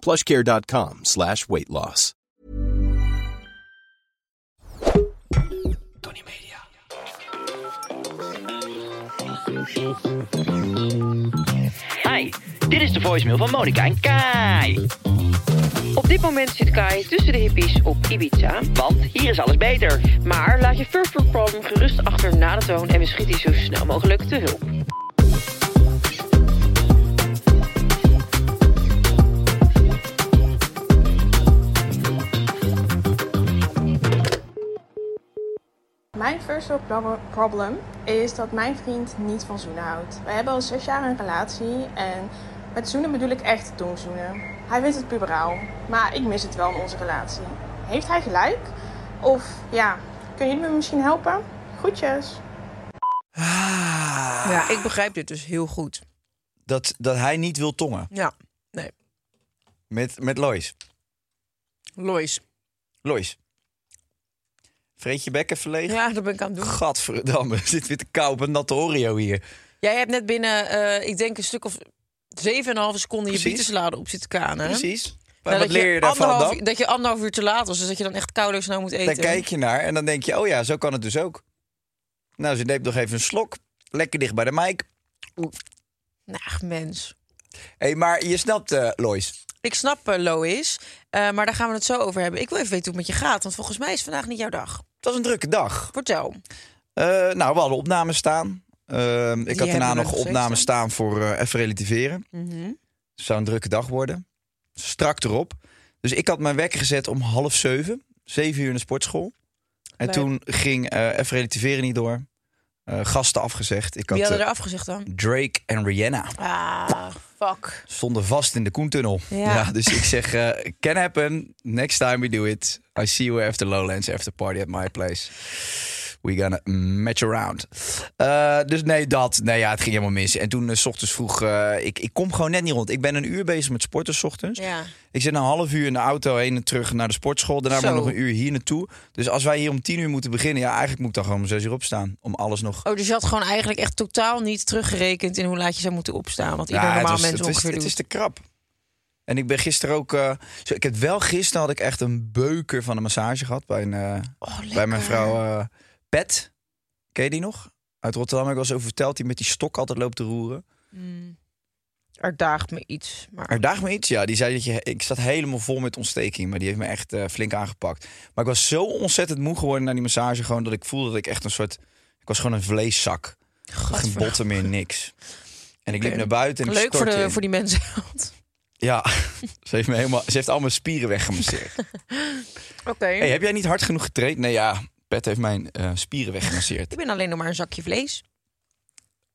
plushcare.com slash weight loss. Tony Media. Hi, dit is de voicemail van Monica en Kai. Op dit moment zit Kai tussen de hippies op Ibiza. Want hier is alles beter. Maar laat je first world problem gerust achter na de toon en we schieten zo snel mogelijk te hulp. Mijn first world prob- problem is dat mijn vriend niet van zoenen houdt. We hebben al zes jaar een relatie en met zoenen bedoel ik echt tongzoenen. Hij vindt het puberaal, maar ik mis het wel in onze relatie. Heeft hij gelijk? Of ja, kun jullie me misschien helpen? Groetjes. Ja, ik begrijp dit dus heel goed. Dat, dat hij niet wil tongen. Ja, nee. Met, met Lois. Lois. Lois. Vreet je bek even leeg? Ja, dat ben ik aan het doen. Gadverdamme, er zit weer te kou op een natte Oreo hier. Jij hebt net binnen, eh, ik denk een stuk of 7,5 seconden je Precies. bietensalade op zitten kanen. Precies. Nou, Maar wat leer je daarvan anderhalf- dan? Dat je anderhalf uur te laat was, dus dat je dan echt koud snel moet eten. Dan kijk je naar en dan denk je, oh ja, zo kan het dus ook. Nou, ze neemt nog even een slok. Lekker dicht bij de mic. Nou, mens. hey, maar je snapt, eh, Lois. Ik snap eh, Lois, eh, maar daar gaan we het zo over hebben. Ik wil even weten hoe het met je gaat, want volgens mij is vandaag niet jouw dag. Het was een drukke dag. Vertel. Eh, nou, we hadden opnames staan. Eh, ik Die had daarna nog opnames staan. voor even relativeren. Mhm. Het zou een drukke dag worden. Strak erop. Dus ik had mijn wekker gezet om half zeven. Zeven uur in de sportschool. En toen ging even relativeren niet door. Eh, gasten afgezegd. Ik had Wie hadden eh, er afgezegd dan? Drake en Rihanna. Ah, fuck. Stonden vast in de Koentunnel. Ja. Ja. dus ik zeg, eh, can happen. Next time we do it. I see you after Lowlands, after party at my place. We gonna match around. Eh, dus nee, dat. Nee, ja, het ging helemaal mis. En toen, eh, s ochtends vroeg, eh, ik, ik kom gewoon net niet rond. Ik ben een uur bezig met sporten, s ochtends. Ja. Ik zit een half uur in de auto heen en terug naar de sportschool. Daarna moet ik nog een uur hier naartoe. Dus als wij hier om tien uur moeten beginnen, ja, eigenlijk moet ik dan gewoon om zes uur opstaan. Om alles nog. Oh, dus je had gewoon eigenlijk echt totaal niet teruggerekend in hoe laat je zou moeten opstaan. Wat ieder Ja, normaal was- mens het is, het is te krap. En ik ben gisteren ook. ik heb wel gisteren had ik echt een beuker van een massage gehad bij, een, Oh, bij mijn vrouw eh, Pet. Ken je die nog? Uit Rotterdam heb ik wel eens over verteld. Die met die stok altijd loopt te roeren. Er daagt me iets. Maar... Er daagt me iets. Ja, die zei dat je. Ik zat helemaal vol met ontsteking. Maar die heeft me echt eh, flink aangepakt. Maar ik was zo ontzettend moe geworden na die massage. Gewoon dat ik voelde dat ik echt een soort. Ik was gewoon een vleeszak. Geen botten meer, niks. En ik liep naar buiten en ik Leuk voor, stortte de, in. voor die mensen. Ja, ze heeft, me helemaal, ze heeft al mijn spieren weggemasseerd. Oké. hey, heb jij niet hard genoeg getraind? Nee, ja, Pet heeft mijn eh, spieren weggemasseerd. Ik ben alleen nog maar een zakje vlees.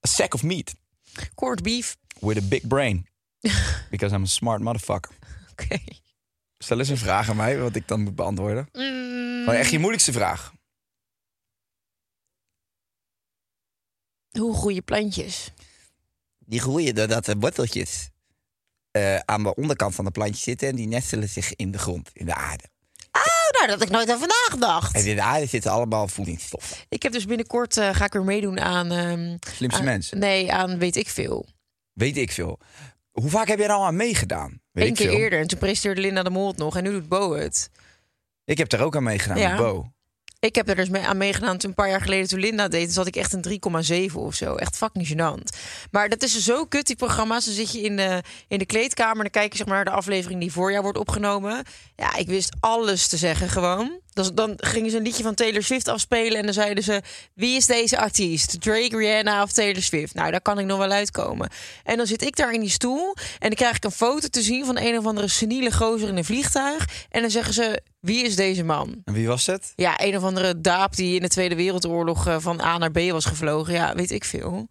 A sack of meat Corned beef. with a big brain. Because I'm a smart motherfucker. Oké. Stel eens een vraag aan mij, wat ik dan moet beantwoorden. Mm, Gewoon echt je moeilijkste vraag. hoe groeien plantjes? Die groeien doordat de worteltjes eh, aan de onderkant van de plantje zitten en die nestelen zich in de grond, in de aarde. Nou, dat had ik nooit over nagedacht. En in de aarde zitten allemaal voedingsstoffen. Ik heb dus binnenkort eh, ga ik weer meedoen aan. ehm, Slimste aan- mens. Nee, aan weet ik veel. Weet ik veel. Hoe vaak heb jij er al aan meegedaan? Weet Eén keer veel. eerder. En toen presenteerde Linda de Mol het nog. En nu doet Bo het. Ik heb er ook aan meegedaan Ja. met Bo. Ik heb er dus mee aan meegedaan toen een paar jaar geleden toen Linda deed. Had ik echt een 3,7 of zo. Echt fucking gênant. Maar dat is zo kut, die programma's. Dan zit je in de, in de kleedkamer dan kijk je zeg maar, naar de aflevering die voor jou wordt opgenomen. Ja, ik wist alles te zeggen gewoon. Dus dan gingen ze een liedje van Taylor Swift afspelen en dan zeiden ze... wie is deze artiest? Drake, Rihanna of Taylor Swift? Nou, daar kan ik nog wel uitkomen. En dan zit ik daar in die stoel en dan krijg ik een foto te zien... van een of andere seniele gozer in een vliegtuig. En dan zeggen ze, wie is deze man? En wie was het? Ja, een of andere daap die in de Tweede Wereldoorlog eh, van A naar B was gevlogen. Ja, weet ik veel.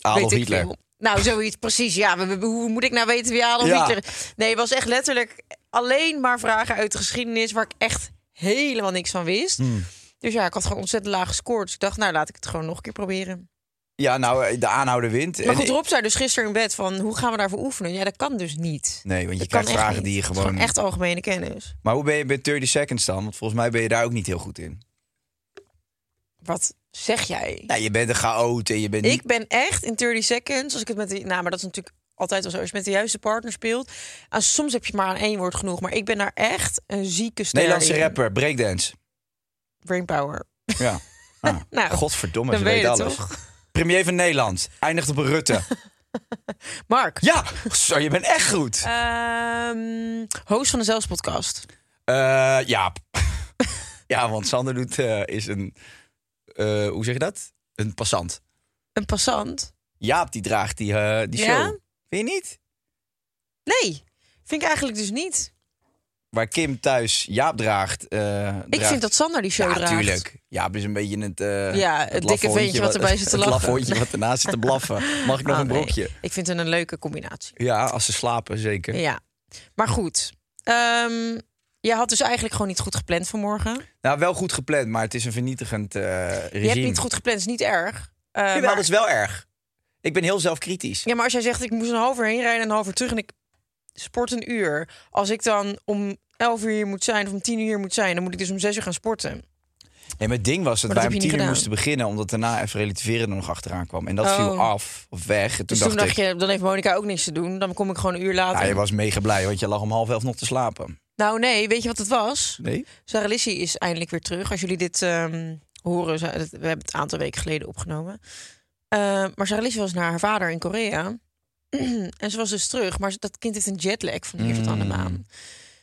Adolf weet ik Hitler. veel. Nou, zoiets precies. Ja, hoe moet ik nou weten wie Adolf Ja. Hitler? Nee, het was echt letterlijk alleen maar vragen uit de geschiedenis... waar ik echt helemaal niks van wist. Hmm. Dus ja, ik had gewoon ontzettend laag gescoord. Dus ik dacht, nou, laat ik het gewoon nog een keer proberen. Ja, nou, eh, de aanhouder wint. Maar goed, Rob zei dus gisteren in bed van... hoe gaan we daarvoor oefenen? Ja, dat kan dus niet. Nee, want je Dat krijgt kan vragen die je gewoon... echt algemene kennis. Maar hoe ben je bij 30 Seconds dan? Want volgens mij ben je daar ook niet heel goed in. Wat zeg jij? Nou, je bent een chaot en je bent niet... Ik ben echt in 30 seconds, als ik het met die, nou, maar dat is natuurlijk altijd zo. Als je met de juiste partner speelt, en soms heb je maar aan één woord genoeg, maar ik ben daar echt een zieke ster Nederlandse in. rapper, breakdance. Brainpower. Ja. Ah, Nou, Godverdomme, dan ze weet alles. toch? Premier van Nederland. Eindigt op een Rutte. Mark. ja, zo, je bent echt goed. Ehm, host van de Zelfs-podcast. Eh Jaap. ja, want Sander doet, eh, is een... eh, hoe zeg je dat? Een passant. Een passant. Jaap, die draagt die, die show. Ja? Vind je niet? Nee, vind ik eigenlijk dus niet. Waar Kim thuis Jaap draagt. eh, Ik draagt- vind dat Sander die show ja, draagt. tuurlijk. Jaap is een beetje het... eh, Ja, het dikke ventje wat erbij zit te lachen. Het hondje wat ernaast zit te blaffen. Mag ik nog Ah, een nee. brokje? Ik vind het een leuke combinatie. Ja, als ze slapen, zeker. Ja, maar goed. Ehm je had dus eigenlijk gewoon niet goed gepland vanmorgen. Nou, wel goed gepland, maar het is een vernietigend eh regime. Je hebt niet goed gepland, is niet erg. Jawel, maar, dat is wel erg. Ik ben heel zelfkritisch. Ja, maar als jij zegt ik moest een half uur heen rijden en een half uur terug en ik sport een uur. Als ik dan om 11 uur hier moet zijn of om 10 uur hier moet zijn, dan moet ik dus om 6 uur gaan sporten. En mijn ding was dat wij om tien uur moesten beginnen, omdat daarna even relativeren er nog achteraan kwam. En dat Oh. viel af of weg. En toen Dus dacht, toen dacht ik, je, dan heeft Monica ook niks te doen. Dan kom ik gewoon een uur later. ja, je was mega blij, want je lag om half elf nog te slapen. Nou nee, weet je wat het was? Nee? Sarah is eindelijk weer terug. Als jullie dit ehm, horen, we hebben het een aantal weken geleden opgenomen. Eh, maar Lissy was naar haar vader in Korea. en ze was dus terug. Maar dat kind heeft een jetlag van hier tot aan de Mm. maan.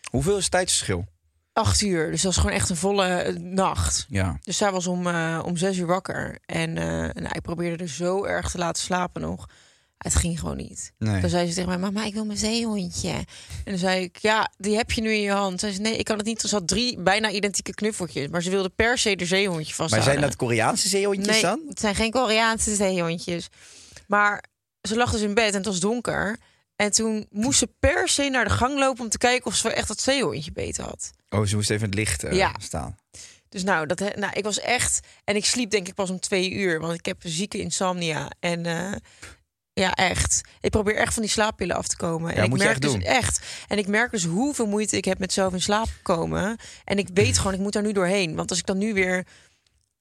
Hoeveel is het tijdsverschil? Acht uur, dus dat is gewoon echt een volle eh, nacht. Ja. Dus zij was om, eh, om zes uur wakker. En eh, nou, ik probeerde er zo erg te laten slapen nog. Het ging gewoon niet. Nee. Dan zei ze tegen mij, mama, ik wil mijn zeehondje. En dan zei ik, ja, die heb je nu in je hand. Zei ze, nee, ik kan het niet. Ze had drie bijna identieke knuffeltjes. Maar ze wilde per se de zeehondje Maar vasthouden. zijn dat Koreaanse zeehondjes Nee, dan? het zijn geen Koreaanse zeehondjes. Maar ze lag dus in bed en het was donker. En toen moest ze per se naar de gang lopen om te kijken of ze echt dat zeehondje beet had. Oh, ze moest even het licht eh, Ja. staan. Dus nou, dat, nou, ik was echt... En ik sliep denk ik pas om twee uur, want ik heb zieke insomnia. En eh, ja, echt. Ik probeer echt van die slaappillen af te komen. En ik moet je merk echt dus doen. echt. En ik merk dus hoeveel moeite ik heb met zelf in slaap komen. En ik weet gewoon, ik moet daar nu doorheen. Want als ik dan nu weer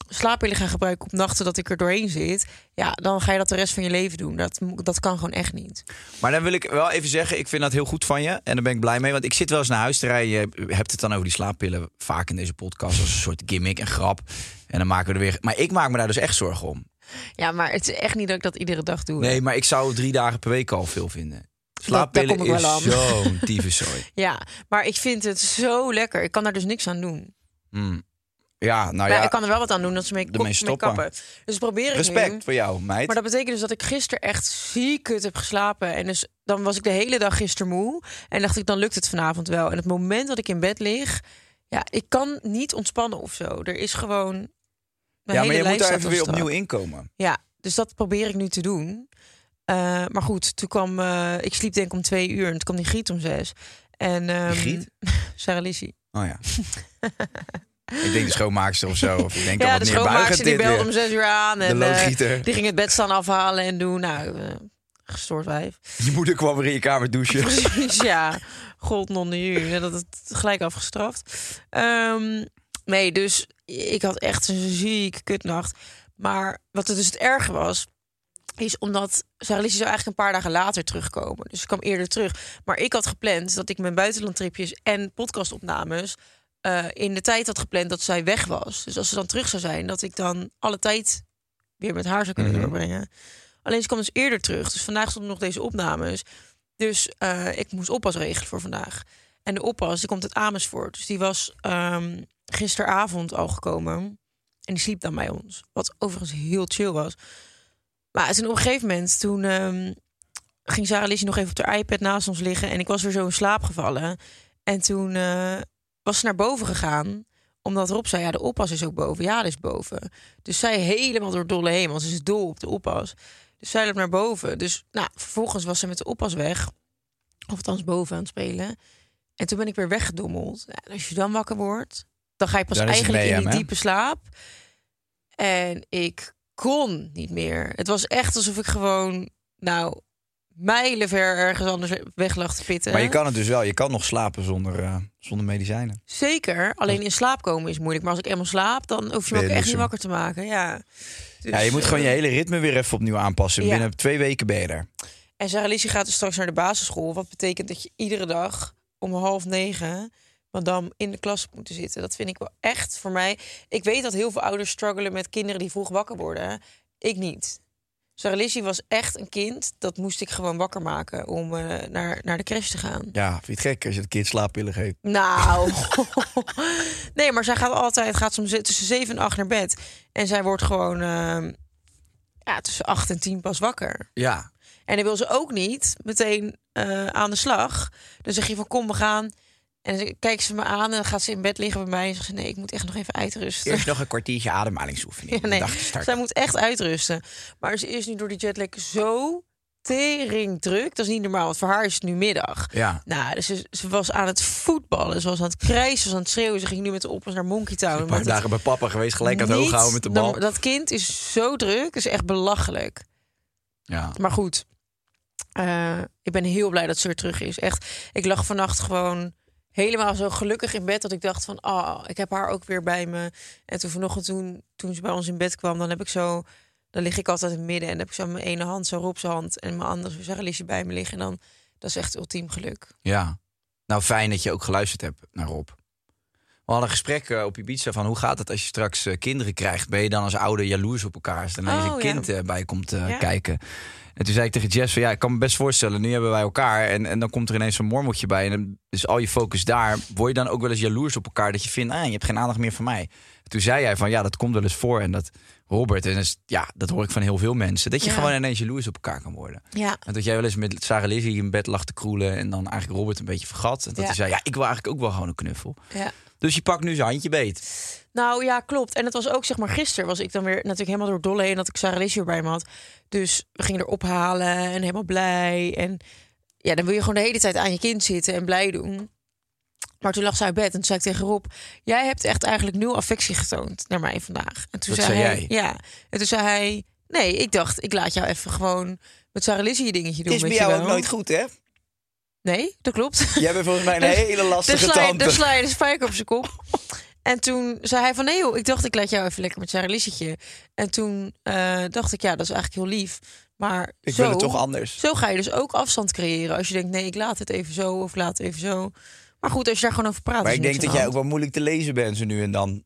slaappillen ga gebruiken op nachten dat ik er doorheen zit... ja, dan ga je dat de rest van je leven doen. Dat, dat kan gewoon echt niet. Maar dan wil ik wel even zeggen, ik vind dat heel goed van je. En daar ben ik blij mee. Want ik zit wel eens naar huis te rijden. Je hebt het dan over die slaappillen vaak in deze podcast als een soort gimmick en grap. En dan maken we er weer. Maar ik maak me daar dus echt zorgen om. Ja, maar het is echt niet dat ik dat iedere dag doe. Nee, maar ik zou drie dagen per week al veel vinden. Slaappillen ik is zo'n tyfuszooi. Ja, maar ik vind het zo lekker. Ik kan daar dus niks aan doen. Mm. Ja, nou Maar ja, ik kan er wel wat aan doen dat ze mee, stoppen. kappen. Dus probeer ik nu. respect voor jou, meid. Maar dat betekent dus dat ik gisteren echt ziek kut heb geslapen. En dus dan was ik de hele dag gisteren moe. En dacht ik, dan lukt het vanavond wel. En het moment dat ik in bed lig, ja, ik kan niet ontspannen of zo. Er is gewoon. Ja, maar je moet daar even weer opnieuw inkomen. Ja, dus dat probeer ik nu te doen. Eh, maar goed, toen kwam. eh, ik sliep denk ik om twee uur en toen kwam die Griet om zes. En, Griet? Sarah Lizzie. Oh ja. ik denk de schoonmaakster of zo. Of ik denk Ja, de schoonmaakster die belde om zes uur aan. En, De eh, die ging het bed staan afhalen en doen. Nou, gestoord wijf. Je moeder kwam weer in je kamer douchen. Precies, ja. God non de. En dat het gelijk afgestraft. Ehm, nee, dus ik had echt een ziek kutnacht. Maar wat het dus het erge was... is omdat Sarah Lizzie zou eigenlijk een paar dagen later terugkomen. Dus ik kwam eerder terug. Maar ik had gepland dat ik mijn buitenlandtripjes en podcastopnames... eh, in de tijd had gepland dat zij weg was. Dus als ze dan terug zou zijn, dat ik dan alle tijd weer met haar zou kunnen Mhm. doorbrengen. Alleen ze kwam dus eerder terug. Dus vandaag stonden nog deze opnames. Dus eh, ik moest oppas regelen voor vandaag. En de oppas, die komt uit Amersfoort. Dus die was ehm, gisteravond al gekomen. En die sliep dan bij ons. Wat overigens heel chill was. Maar toen op een gegeven moment, toen ehm, ging Sarah Lizzie nog even op haar iPad naast ons liggen. En ik was weer zo in slaap gevallen. En toen eh, was ze naar boven gegaan. Omdat Rob zei, ja, de oppas is ook boven. Ja, dat is boven. Dus zij helemaal door dolle heen. Want ze is dol op de oppas. Dus zij liep naar boven. Dus nou, vervolgens was ze met de oppas weg. Of althans boven aan het spelen. En toen ben ik weer weggedommeld. En als je dan wakker wordt, dan ga je pas eigenlijk in die diepe slaap. En ik kon niet meer. Het was echt alsof ik gewoon, nou, mijlenver ergens anders weg lag te pitten. Maar je kan het dus wel. Je kan nog slapen zonder, eh, zonder medicijnen. Zeker. Alleen in slaap komen is moeilijk. Maar als ik eenmaal slaap, dan hoef je me ook echt niet wakker te maken. Ja. Dus, ja, je moet gewoon je eh, hele ritme weer even opnieuw aanpassen. Ja. Binnen twee weken ben je er. En Sarah Lizzie gaat dus straks naar de basisschool. Wat betekent dat je iedere dag om half negen madame in de klas moet moeten zitten. Dat vind ik wel echt voor mij. Ik weet dat heel veel ouders struggelen met kinderen die vroeg wakker worden. Ik niet. Sarah Lizzie was echt een kind. Dat moest ik gewoon wakker maken om eh, naar, naar de crash te gaan. Ja, vind je het gek als je het kind slaappillen geeft? Nou, nee, maar zij gaat altijd gaat soms tussen zeven en acht naar bed. En zij wordt gewoon ehm, ja, tussen acht en tien pas wakker. Ja. En dan wil ze ook niet meteen eh, aan de slag. Dan zeg je van kom, we gaan. En dan kijkt ze me aan en dan gaat ze in bed liggen bij mij. En zegt ze nee, ik moet echt nog even uitrusten. Eerst nog een kwartiertje ademhalingsoefening. Ja, nee, zij moet echt uitrusten. Maar ze is nu door die jetlag zo tering druk. Dat is niet normaal, want voor haar is het nu middag. Ja. Nou, dus ze, ze was aan het voetballen. Ze was aan het krijsen, ze was aan het schreeuwen. Ze ging nu met de oppas naar Monkey Town. Een paar dagen bij papa geweest, gelijk aan het hoog houden met de bal. Dat kind is zo druk, is echt belachelijk. Ja. Maar goed, eh, ik ben heel blij dat ze weer terug is. Echt, ik lag vannacht gewoon helemaal zo gelukkig in bed dat ik dacht van, ah, ik heb haar ook weer bij me. En toen vanochtend, toen, toen ze bij ons in bed kwam, dan heb ik zo, dan lig ik altijd in het midden en dan heb ik zo mijn ene hand zo zijn hand en mijn andere zo Liesje bij me liggen. En dan, dat is echt ultiem geluk. Ja. Nou, fijn dat je ook geluisterd hebt naar Rob. We hadden een gesprek eh, op Ibiza van hoe gaat het als je straks eh, kinderen krijgt? Ben je dan als ouder jaloers op elkaar als er ineens Oh, een kind eh, bij komt Ja. kijken? En toen zei ik tegen Jess van ja, ik kan me best voorstellen, nu hebben wij elkaar en, en dan komt er ineens zo'n mormeltje bij en dan is al je focus daar. Word je dan ook wel eens jaloers op elkaar dat je vindt, ah, je hebt geen aandacht meer van mij? En toen zei jij van ja, dat komt wel eens voor en dat Robert, en dat is, ja, dat hoor ik van heel veel mensen, dat je Ja. gewoon ineens jaloers op elkaar kan worden. Ja. En dat jij wel eens met Sarah Lizzie in bed lag te kroelen en dan eigenlijk Robert een beetje vergat. En dat Ja. hij zei, ja, ik wil eigenlijk ook wel gewoon een knuffel. Ja. Dus je pakt nu zijn handje beet. Nou ja, klopt. En het was ook, zeg maar, gisteren was ik dan weer natuurlijk helemaal door dolle heen dat ik Sarah Lizzie bij me had. Dus we gingen er ophalen en helemaal blij. En ja, dan wil je gewoon de hele tijd aan je kind zitten en blij doen. Maar toen lag zij uit bed en toen zei ik tegen Rob... jij hebt echt eigenlijk nul affectie getoond naar mij vandaag. En toen Dat zei zei hij, jij? Ja. En toen zei hij... Nee, ik dacht, ik laat jou even gewoon met Sarah Lizzie je dingetje doen. Het is bij weet je jou ook nooit goed, hè? Nee, dat klopt. Jij bent volgens mij een Dus- hele lastige sla, je, tante. dan sla je de spijker op zijn kop. En toen zei hij van nee joh, ik dacht ik laat jou even lekker met Sarah Liesetje. En toen eh, dacht ik ja, dat is eigenlijk heel lief. Maar Ik zo, wil het toch anders. Zo ga je dus ook afstand creëren. Als je denkt nee, ik laat het even zo of laat het even zo. Maar goed, als je daar gewoon over praat. Maar ik denk dat jij ook wel moeilijk te lezen bent zo nu en dan.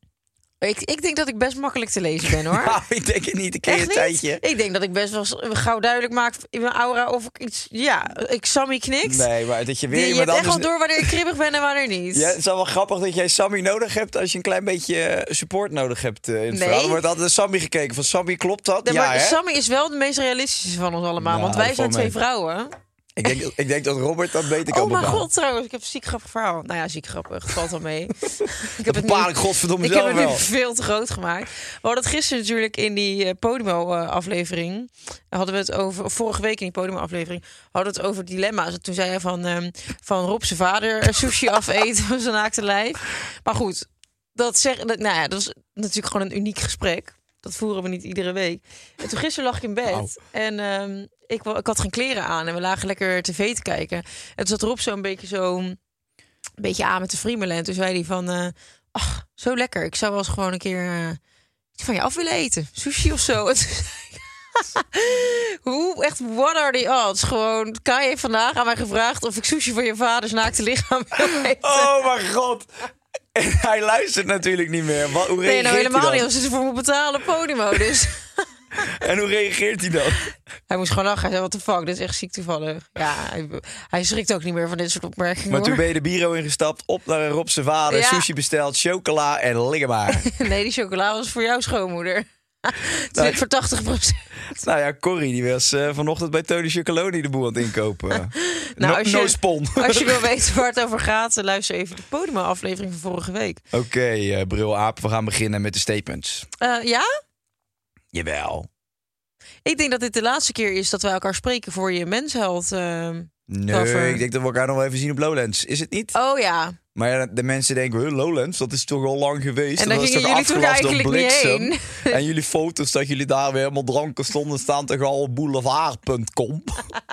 Ik, ik denk dat ik best makkelijk te lezen ben hoor. Nou, ik denk het niet. Een keer een tijdje. Ik denk dat ik best wel gauw duidelijk maak in mijn aura of ik iets. Ja, ik Sammy knikt. Nee, maar dat je weer Die- je hebt echt wel door wanneer ik kribbig ben en wanneer niet. Ja, het is wel grappig dat jij Sammy nodig hebt als je een klein beetje eh, support nodig hebt eh, in het Nee. verhaal. Er wordt altijd Sammy gekeken. Van Sammy, klopt dat? Nee, ja, maar hè? Sammy is wel de meest realistische van ons allemaal. Nou, want wij zijn twee vrouwen. Ik, denk, ik denk dat Robert dat beter kan Oh mijn bepalen. god, trouwens. Ik heb een ziek grappig verhaal. Nou ja, ziek grappig. Valt wel mee. ik heb het nu- godverdomme Ik heb het nu veel te groot gemaakt. We hadden het gisteren natuurlijk in die eh, Podimo-aflevering. hadden we het over, vorige week in die Podimo-aflevering. hadden we het over dilemma's. En Toen zei hij van, ehm, van Rob zijn vader eh, sushi afeten van zijn naakte lijf. Maar goed, dat, zeg, dat, nou ja, dat is natuurlijk gewoon een uniek gesprek. Dat voeren we niet iedere week. En toen gisteren lag ik in bed. En ehm, ik, ik had geen kleren aan. En we lagen lekker tv te kijken. En toen zat Rob zo een beetje zo... Een beetje aan met de friemelen. En toen zei hij van... eh, ach, zo lekker. Ik zou wel eens gewoon een keer eh, iets van je af willen eten. Sushi of zo. Hoe, echt, what are the odds? Gewoon, Kai heeft vandaag aan mij gevraagd... of ik sushi van je vaders naakte lichaam wil eten. Oh mijn god. En hij luistert natuurlijk niet meer. Wat, hoe Nee, reageert nou helemaal hij niet. Als ze voor me betalen, Podimo. Dus En hoe reageert hij dan? hij moest gewoon lachen. Hij zei, wat de fuck, dit is echt ziek toevallig. Ja, hij, hij schrikt ook niet meer van dit soort opmerkingen. Maar toen ben je de bureau ingestapt, op naar Rob zijn vader, Ja. sushi besteld, chocola en liggen maar. Nee, die chocola was voor jouw schoonmoeder. Het is voor 80% nou ja, Corrie die was eh, vanochtend bij Tony Chocoloni de boel aan het inkopen. Nou, no, als je- no spon. Als je wil weten waar het over gaat, luister even de Podimo-aflevering van vorige week. Oké, eh, Bril Aap, we gaan beginnen met de statements. Eh, ja? Jawel. Ik denk dat dit de laatste keer is dat wij elkaar spreken voor je mensheld. eh. Nee, Cover. ik denk dat we elkaar nog wel even zien op Lowlands. Is het niet? Oh ja. Maar ja, de mensen denken, "Huh, Lowlands, dat is toch al lang geweest. En Dat daar was gingen toch afgelast door eigenlijk niet bliksem?" heen. En jullie foto's dat jullie daar weer helemaal dranken stonden staan tegen al boulevard.com.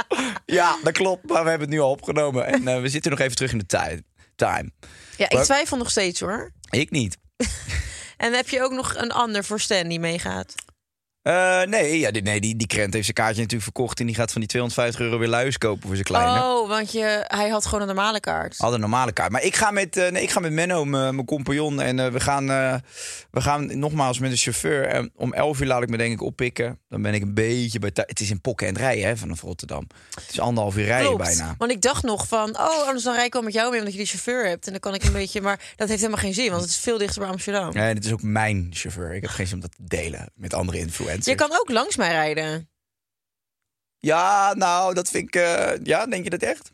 ja, dat klopt, maar we hebben het nu al opgenomen. En eh, we zitten nog even terug in de tijd. Time. Ja, ik twijfel nog steeds hoor. Ik niet. En heb je ook nog een ander voor Stan die meegaat? Eh, nee, ja, die, nee die, die krent heeft zijn kaartje natuurlijk verkocht... en die gaat van die 250 euro weer luis kopen voor zijn kleine. Oh, want je, hij had gewoon een normale kaart. Had een normale kaart. Maar ik ga met, eh, nee, ik ga met Menno, mijn compagnon. En eh, we, gaan, we gaan nogmaals met de chauffeur. En om 11 uur laat ik me denk ik oppikken. Dan ben ik een beetje bij. Het is in pokken en rijden hè, vanaf Rotterdam. Het is anderhalf uur rijden Klopt. bijna. Want ik dacht nog van, oh, anders dan rij ik wel met jou mee, omdat je die chauffeur hebt. En dan kan ik een beetje, maar dat heeft helemaal geen zin, want het is veel dichter bij Amsterdam. En het is ook mijn chauffeur. Ik heb geen zin om dat te delen met andere influencers. Je kan ook langs mij rijden. Ja, nou, dat vind ik... eh, ja, denk je dat echt?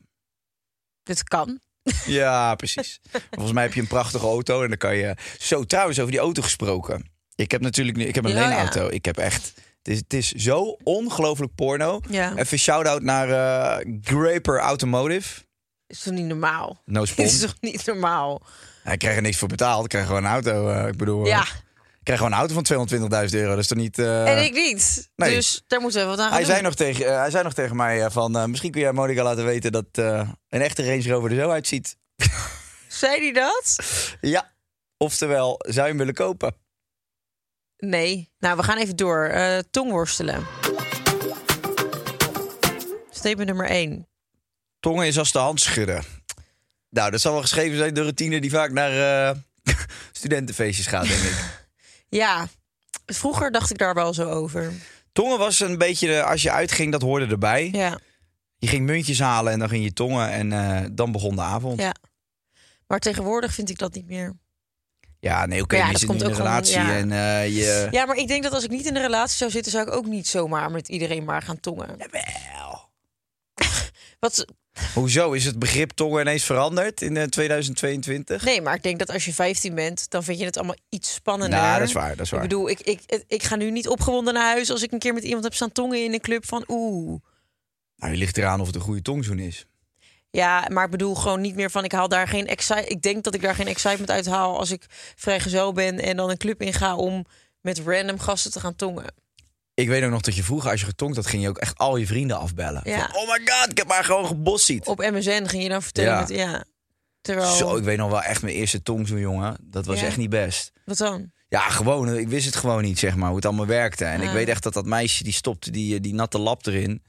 Dit kan. Ja, precies. Volgens mij heb je een prachtige auto en dan kan je... Zo, trouwens, over die auto gesproken. Ik heb natuurlijk nu... Ik heb een Ja, ja. leenauto. Ik heb echt... Het is, het is zo ongelooflijk porno. Ja. Even shout-out naar eh Graper Automotive. Is toch niet normaal? No spon. is toch niet normaal? Hij krijgt er niks voor betaald. Ik krijg gewoon een auto. eh, ik bedoel... Ja, Ik krijg gewoon een auto van 220.000 euro. Dat is toch niet... eh, en ik niet. nee. Dus daar moeten we wat aan Hij zei, doen. nog tegen, eh, hij zei nog tegen mij eh, van... misschien kun jij Monica laten weten dat een echte Range Rover er zo uitziet. Zei hij dat? Ja. Oftewel, zou je hem willen kopen? Nee. Nou, we gaan even door. Tongworstelen. Statement nummer 1. Tongen is als de hand schudden. Nou, dat zal wel geschreven zijn door een tiener die vaak naar studentenfeestjes gaat, denk ik. Ja, vroeger dacht ik daar wel zo over. Tongen was een beetje, als je uitging, dat hoorde erbij. Ja, Je ging muntjes halen en dan ging je tongen en eh, dan begon de avond. ja. Maar tegenwoordig vind ik dat niet meer. Ja, nee, oké, ja, je zit in een gewoon- relatie ja. en eh, je... Ja, maar ik denk dat als ik niet in een relatie zou zitten, zou ik ook niet zomaar met iedereen maar gaan tongen. Jawel. Wat, Hoezo is het begrip tongen ineens veranderd in eh, 2022? nee, maar ik denk dat als je 15 bent, dan vind je het allemaal iets spannender. Nou, dat is waar, dat is waar. Ik bedoel, ik, ik, ik ga nu niet opgewonden naar huis als ik een keer met iemand heb staan tongen in een club van oeh. Nou, je ligt eraan of het een goede tongzoen is. Ja, maar ik bedoel gewoon niet meer van ik haal daar geen excitement. Ik denk dat ik daar geen excitement uit haal als ik vrijgezel ben en dan een club inga om met random gasten te gaan tongen. Ik weet ook nog dat je vroeger, als je getonkt had, ging je ook echt al je vrienden afbellen. Ja. Van, oh my god, ik heb maar gewoon gebossiet. Op MSN ging je dan vertellen Ja. met ja. Terwijl Zo, ik weet nog wel echt mijn eerste tongzoen, jongen. Dat was Ja. echt niet best. wat dan? Ja, gewoon. Ik wist het gewoon niet, zeg maar, hoe het allemaal werkte. En ik Ah. weet echt dat dat meisje, die stopte die, eh, die natte lap erin.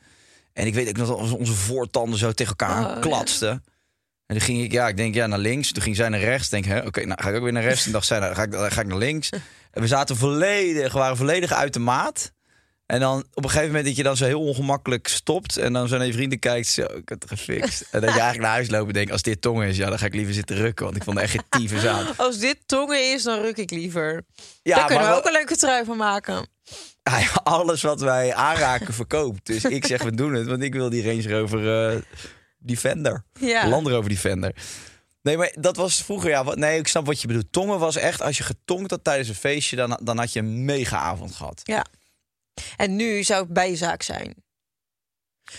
En ik weet ook nog dat onze voortanden zo tegen elkaar Oh, ja. klatsten. En toen ging ik, ja, ik denk, ja, naar links. Toen ging zij naar rechts. Denk, hè, oké, nou ga ik ook weer naar rechts. En dacht zij, nou, ga ik, dan ga ik naar links. En we zaten volledig, we waren volledig uit de maat. En dan op een gegeven moment dat je dan zo heel ongemakkelijk stopt. En dan zo naar je vrienden kijkt, zo, ik heb het gefixt. En dat je eigenlijk naar huis loopt en denkt, als dit tong is, ja, dan ga ik liever zitten rukken. Want ik vond het echt tyfus aan. Als dit tongen is, dan ruk ik liever. Ja, Daar kunnen we wel- ook een leuke trui van maken. hij alles wat wij aanraken verkoopt. Dus ik zeg, we doen het, want ik wil die Range Rover eh, Defender. Ja. Land Rover Defender. Nee, maar dat was vroeger, ja. Wat, nee, ik snap wat je bedoelt. Tongen was echt, als je getonkt had tijdens een feestje, dan, dan had je een mega avond gehad. Ja. En nu zou het bijzaak zijn.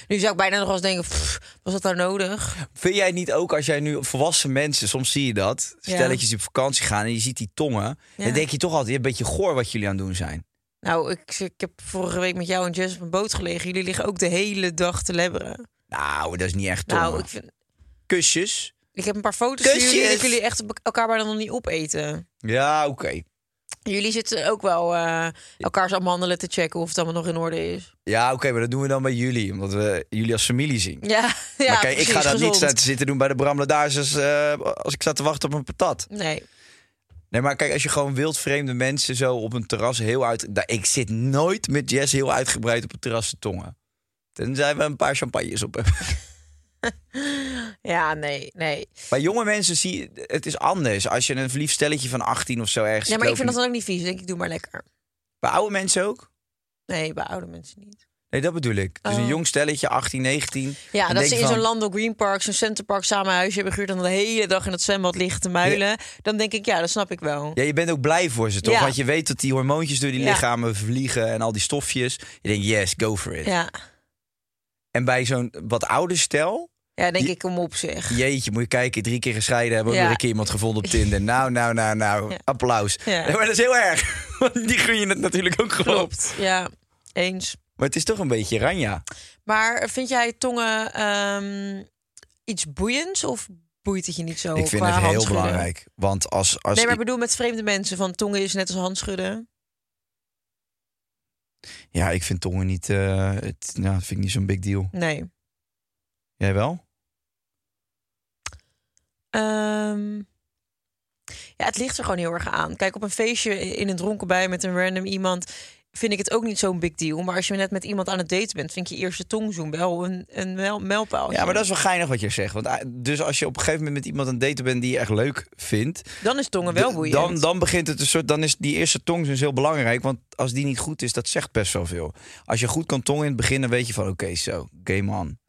Nu zou ik bijna nog eens denken, pff, was dat nou nodig? Vind jij niet ook als jij nu volwassen mensen, soms zie je dat, stelletjes die op vakantie gaan en je ziet die tongen, Ja. dan denk je toch altijd, een beetje goor wat jullie aan het doen zijn. Nou, ik, ik heb vorige week met jou en Jess op een boot gelegen. Jullie liggen ook de hele dag te lebberen. Nou, dat is niet echt tongen. Nou, ik, vind, Kusjes. ik heb een paar foto's van jullie Kusjes. dat jullie echt elkaar bijna nog niet opeten. Ja, oké. Jullie zitten ook wel eh elkaars amandelen te checken of het allemaal nog in orde is. Ja, oké, maar dat doen we dan bij jullie, omdat we jullie als familie zien. Ja, ja maar kijk, ik ga dat niet gezond. staan te zitten doen bij de Bramladages als, eh, als ik sta te wachten op een patat. Nee. Nee, maar kijk, als je gewoon wildvreemde mensen zo op een terras heel uit... Da- Ik zit nooit met Jess heel uitgebreid op een terras te tongen. Tenzij we een paar champagnes op hebben. Ja, nee, nee. Bij jonge mensen zie je, het is anders. Als je een verliefd stelletje van 18 of zo ergens Ja, maar ik vind dat dan ook niet vies. Ik denk, ik doe maar lekker. Bij oude mensen ook? Nee, bij oude mensen niet. Nee, dat bedoel ik. Dus een Oh. jong stelletje, 18, 19. Ja, dat ze in zo'n Lando Green Park, zo'n Centerpark samen huisje hebben gehuurd... en dan de hele dag in het zwembad liggen te muilen. Dan denk ik, ja, dat snap ik wel. Ja, je bent ook blij voor ze, toch? Ja. Want je weet dat die hormoontjes door die Ja. lichamen vliegen en al die stofjes. Je denkt, yes, go for it. Ja, En bij zo'n wat ouder stel, ja denk Je- ik, kom op zeg. jeetje, moet je kijken, drie keer gescheiden hebben, Ja. weer een keer iemand gevonden op Tinder. Nou, nou, nou, nou, Ja. applaus. Ja. Maar dat is heel erg. Want die gun je het natuurlijk ook gewoon. Klopt, ja, eens. Maar het is toch een beetje ranja. Maar vind jij tongen ehm, iets boeiends of boeit het je niet zo ik vind het heel belangrijk. Want als, als Nee, maar ik bedoel met vreemde mensen, van tongen is net als handschudden. Ja, ik vind tongen niet... eh, het, nou, vind ik niet zo'n big deal. Nee. Jij wel? Ehm, ja, het ligt er gewoon heel erg aan. Kijk, op een feestje in een dronken bij met een random iemand vind ik het ook niet zo'n big deal. Maar als je net met iemand aan het daten bent, vind ik je eerste tongzoen wel een, een. Ja, maar dat is wel geinig wat je zegt. Want, ah, dus als je op een gegeven moment met iemand aan het daten bent die je echt leuk vindt... Dan is tongen wel boeiend. Dan, dan begint het een soort... Dan is die eerste tong dus heel belangrijk. Want als die niet goed is, dat zegt best wel veel. Als je goed kan tongen in het begin, dan weet je van... Oké, zo, game on.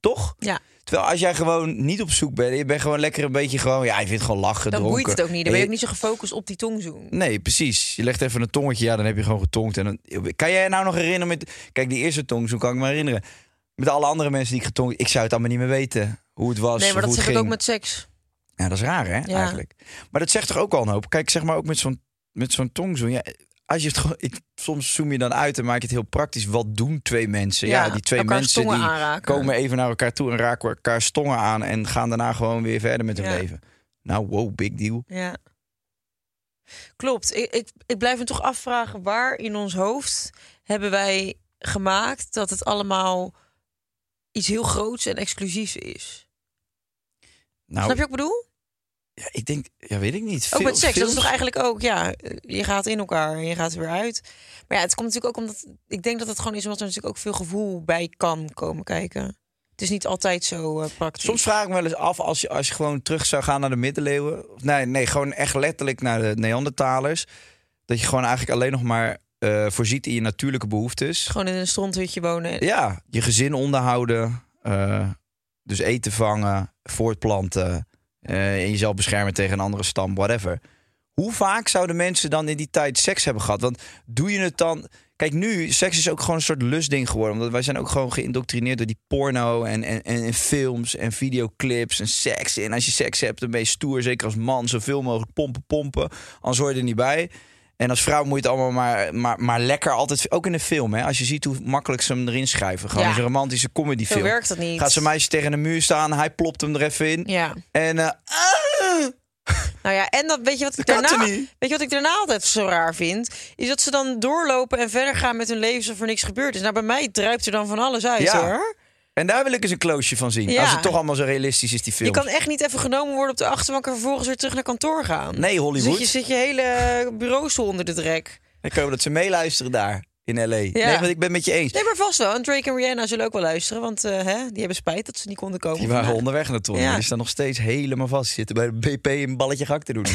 Toch? Ja. Terwijl als jij gewoon niet op zoek bent... Je bent gewoon lekker een beetje gewoon... Ja, je vindt gewoon lachen, dan dronken. boeit het ook niet. Dan ben En je ook niet zo gefocust op die tongzoen. Nee, precies. Je legt even een tongetje, ja, dan heb je gewoon getongd. En dan, kan jij nou nog herinneren met... Kijk, die eerste tongzoen kan ik me herinneren. Met alle andere mensen die ik getongd... Ik zou het allemaal niet meer weten. Hoe het was, Nee, maar dat zeg ik ook met seks. Ja, dat is raar, hè, Ja. eigenlijk. Maar dat zegt toch ook al een hoop. Kijk, zeg maar ook met zo'n, met zo'n tongzoen. Ja, als je het gewoon, ik, soms zoom je dan uit en maak je het heel praktisch. Wat doen twee mensen? Ja, Ja, die twee mensen die aanraken. komen even naar elkaar toe en raken elkaar stongen aan. En gaan daarna gewoon weer verder met hun Ja. leven. Nou, wow, big deal. Ja. Klopt. Ik, ik, ik blijf me toch afvragen waar in ons hoofd hebben wij gemaakt dat het allemaal iets heel groots en exclusiefs is. Nou, Snap je wat ik bedoel? Ja, ik denk, ja, weet ik niet. Ook Veel- met seks. Dat is toch eigenlijk ook, ja, je gaat in elkaar en je gaat er weer uit. Maar ja, het komt natuurlijk ook omdat, ik denk dat het gewoon is omdat er natuurlijk ook veel gevoel bij kan komen kijken. Het is niet altijd zo eh, praktisch. Soms vraag ik me wel eens af als je, als je gewoon terug zou gaan naar de middeleeuwen. Of Nee, nee, gewoon echt letterlijk naar de Neandertalers. Dat je gewoon eigenlijk alleen nog maar eh, voorziet in je natuurlijke behoeftes. Gewoon in een stronthutje wonen. Ja, je gezin onderhouden. eh, dus eten vangen, voortplanten. Eh, en jezelf beschermen tegen een andere stam, whatever. Hoe vaak zouden mensen dan in die tijd seks hebben gehad? Want doe je het dan... Kijk, nu, seks is ook gewoon een soort lustding geworden. Omdat wij zijn ook gewoon geïndoctrineerd door die porno en, en, en, films en videoclips en seks. En als je seks hebt, dan ben je stoer. Zeker als man, zoveel mogelijk pompen, pompen. Anders hoor je er niet bij. En als vrouw moet je het allemaal maar, maar, maar lekker altijd... Ook in een film, hè. Als je ziet hoe makkelijk ze hem erin schrijven. Gewoon Ja. een romantische comedyfilm. Zo werkt dat niet. Gaat zo'n meisje tegen een muur staan, hij plopt hem er even in. Ja. En eh, ah, Nou ja, en dat weet je wat ik Dat daarna, weet je wat ik daarna altijd zo raar vind, is dat ze dan doorlopen en verder gaan met hun leven alsof er niks gebeurd is. Nou, bij mij druipt er dan van alles uit, Ja. hoor. En daar wil ik eens een kloosje van zien. Ja. Als het toch allemaal zo realistisch is, die film. Je kan echt niet even genomen worden op de achterbank en vervolgens weer terug naar kantoor gaan. Nee, Hollywood. Zit je, zit je hele bureaustoel onder de drek. Ik hoop dat ze meeluisteren daar in L.A. Nee, want ik ben met je eens. Nee, maar vast wel. En Drake en Rihanna zullen ook wel luisteren, want eh, hè, die hebben spijt dat ze niet konden komen. Die waren vandaag. onderweg naartoe. Ja. Die staan nog steeds helemaal vast. Die zitten bij de BP een balletje gak te doen.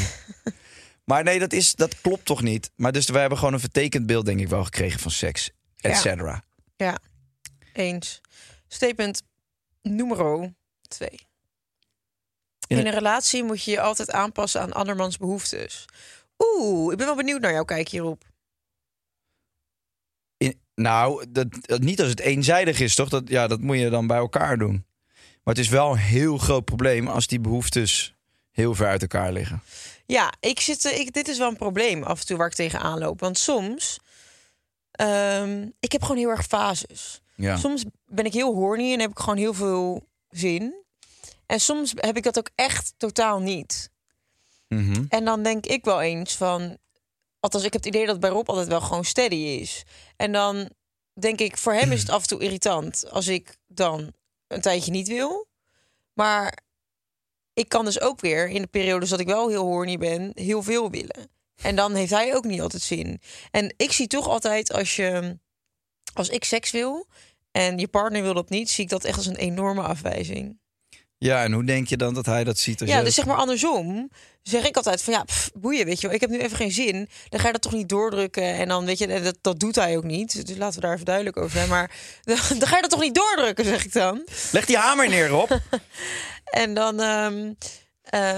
maar nee, dat, is, dat klopt toch niet. Maar dus we hebben gewoon een vertekend beeld, denk ik wel, gekregen van seks. Et Ja. cetera. Ja, eens. Statement nummer twee. In een relatie moet je je altijd aanpassen aan andermans behoeftes. Oeh, ik ben wel benieuwd naar jouw kijk hierop. In, nou, dat, dat- niet als het eenzijdig is, toch? Dat, ja, dat moet je dan bij elkaar doen. Maar het is wel een heel groot probleem als die behoeftes heel ver uit elkaar liggen. Ja, ik zit, eh, ik, dit is wel een probleem af en toe waar ik tegenaan loop. Want soms, ehm, ik heb gewoon heel erg fases. Ja. Soms ben ik heel horny en heb ik gewoon heel veel zin. En soms heb ik dat ook echt totaal niet. Mhm. En dan denk ik wel eens van... Althans, ik heb het idee dat bij Rob altijd wel gewoon steady is. En dan denk ik, voor hem is het af en toe irritant... als ik dan een tijdje niet wil. Maar ik kan dus ook weer in de periodes dat ik wel heel horny ben, heel veel willen. En dan heeft hij ook niet altijd zin. En ik zie toch altijd als je, als ik seks wil en je partner wil dat niet, zie ik dat echt als een enorme afwijzing. Ja, en hoe denk je dan dat hij dat ziet? Als Ja, jij dus zeg maar andersom. Zeg ik altijd van ja, pff, boeien, weet je wel. Ik heb nu even geen zin. Dan ga je dat toch niet doordrukken. En dan weet je, dat, dat doet hij ook niet. Dus laten we daar even duidelijk over zijn. Maar dan, dan ga je dat toch niet doordrukken, zeg ik dan. Leg die hamer neer, Rob. En dan, ehm, eh,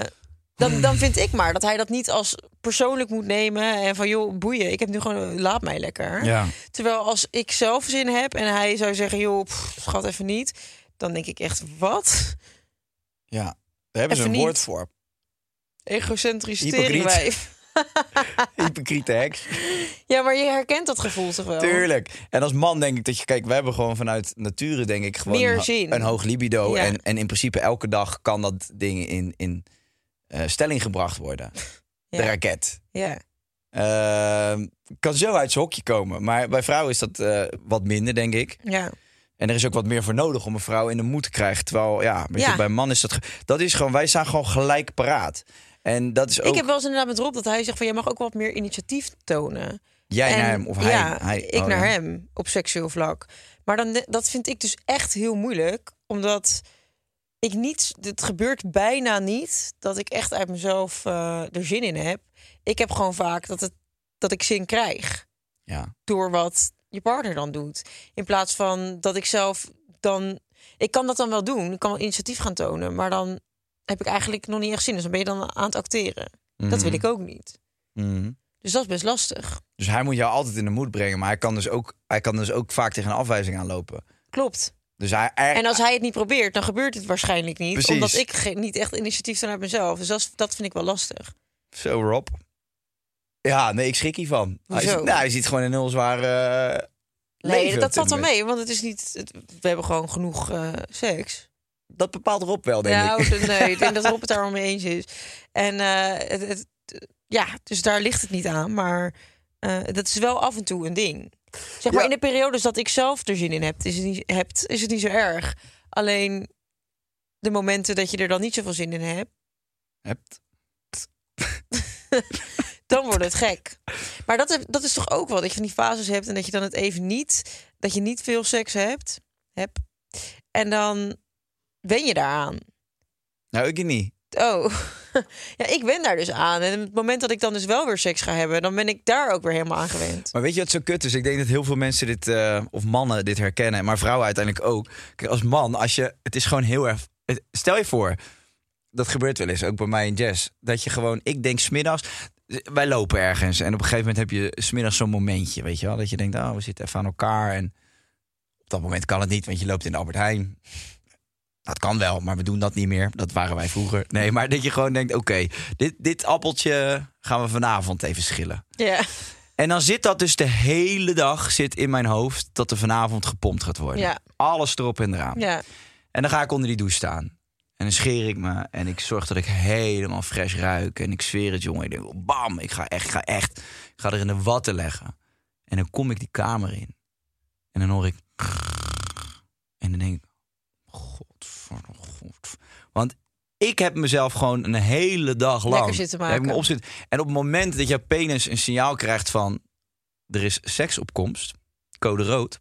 dan, dan vind ik maar dat hij dat niet als persoonlijk moet nemen. En van joh, boeien, ik heb nu gewoon, laat mij lekker. Ja. Terwijl als ik zelf zin heb en hij zou zeggen, joh, pff, schat even niet. Dan denk ik echt, wat? Ja, daar hebben ze een niet. woord voor. Egocentrisch teringwijf. Hypocriete heks. Ja, maar je herkent dat gevoel toch wel? Tuurlijk. En als man denk ik dat je... Kijk, we hebben gewoon vanuit nature denk ik gewoon... Meer een ho- zin. Een hoog libido. Ja. En, en in principe elke dag kan dat ding in, in eh, stelling gebracht worden. De raket. Ja. Ehm, kan zo uit zijn hokje komen. Maar bij vrouwen is dat eh, wat minder, denk ik. Ja. En er is ook wat meer voor nodig om een vrouw in de moed te krijgen. Terwijl, ja, weet Ja. je, bij een man is dat... Dat is gewoon... Wij staan gewoon gelijk paraat. En dat is ook... Ik heb wel eens inderdaad met Rob dat hij zegt van... jij mag ook wat meer initiatief tonen. Jij En- naar hem of hij... Ja, hij ik oh, naar ja. hem op seksueel vlak. Maar dan, dat vind ik dus echt heel moeilijk. Omdat ik niet... Het gebeurt bijna niet dat ik echt uit mezelf eh, er zin in heb. Ik heb gewoon vaak dat, het, dat ik zin krijg. Ja. door wat je partner dan doet. In plaats van dat ik zelf dan. Ik kan dat dan wel doen. Ik kan wel initiatief gaan tonen. Maar dan heb ik eigenlijk nog niet echt zin. Dus dan ben je dan aan het acteren. Dat wil ik ook niet. Mhm. Dus dat is best lastig. Dus hij moet jou altijd in de moed brengen. Maar hij kan dus ook, hij kan dus ook vaak tegen een afwijzing aanlopen. Klopt. Dus hij... er- En als hij het niet probeert, dan gebeurt het waarschijnlijk niet. Precies. Omdat ik niet echt initiatief toon uit mezelf. Dus dat, dat vind ik wel lastig. Zo, Rob. Ja, nee, ik schrik hiervan. Hij, zit- nou, hij ziet gewoon een heel zwaar eh, Nee, leven dat valt moment. mee. Want het is niet. het- we hebben gewoon genoeg eh, seks. Dat bepaalt Rob wel, denk ik. oh, nee, ik denk dat Rob het daar wel mee eens is. En eh, het, het- ja, dus daar ligt het niet aan. Maar dat is wel af en toe een ding. Zeg maar Ja. in de periodes dat ik zelf er zin in heb, is het niet, hebt, is het niet zo erg. Alleen de momenten dat je er dan niet zoveel zin in hebt, Hebt. dan wordt het gek. Maar dat, dat is toch ook wel dat je van die fases hebt en dat je dan het even niet, dat je niet veel seks hebt, hebt en dan wen je daaraan. Nou, ik niet. Oh, ja, ik ben daar dus aan. En het moment dat ik dan dus wel weer seks ga hebben, dan ben ik daar ook weer helemaal aan gewend. Maar weet je wat zo kut is? Ik denk dat heel veel mensen dit, eh, of mannen dit herkennen, maar vrouwen uiteindelijk ook. Kijk, als man, als je, het is gewoon heel erg. Stel je voor, dat gebeurt wel eens, ook bij mij in jazz, dat je gewoon, ik denk smiddags, wij lopen ergens en op een gegeven moment heb je smiddags zo'n momentje, weet je wel, dat je denkt, oh, we zitten even aan elkaar en op dat moment kan het niet, want je loopt in de Albert Heijn. Dat kan wel, maar we doen dat niet meer. Dat waren wij vroeger. Nee, maar dat je gewoon denkt: oké, dit, dit appeltje gaan we vanavond even schillen. Ja, En dan zit dat dus de hele dag zit in mijn hoofd dat er vanavond gepompt gaat worden. Ja. Alles erop en eraan. ja. En dan ga ik onder die douche staan. En dan scheer ik me en ik zorg dat ik helemaal fresh ruik. En ik zweer het, jongen. Ik denk, bam, ik ga echt, ik ga echt. Ik ga er in de watten leggen. En dan kom ik die kamer in. En dan hoor ik... En dan denk ik... Want ik heb mezelf gewoon een hele dag lang... Lekker zitten heb ik me maken. opzitten. En op het moment dat je penis een signaal krijgt van... Er is seksopkomst, code rood...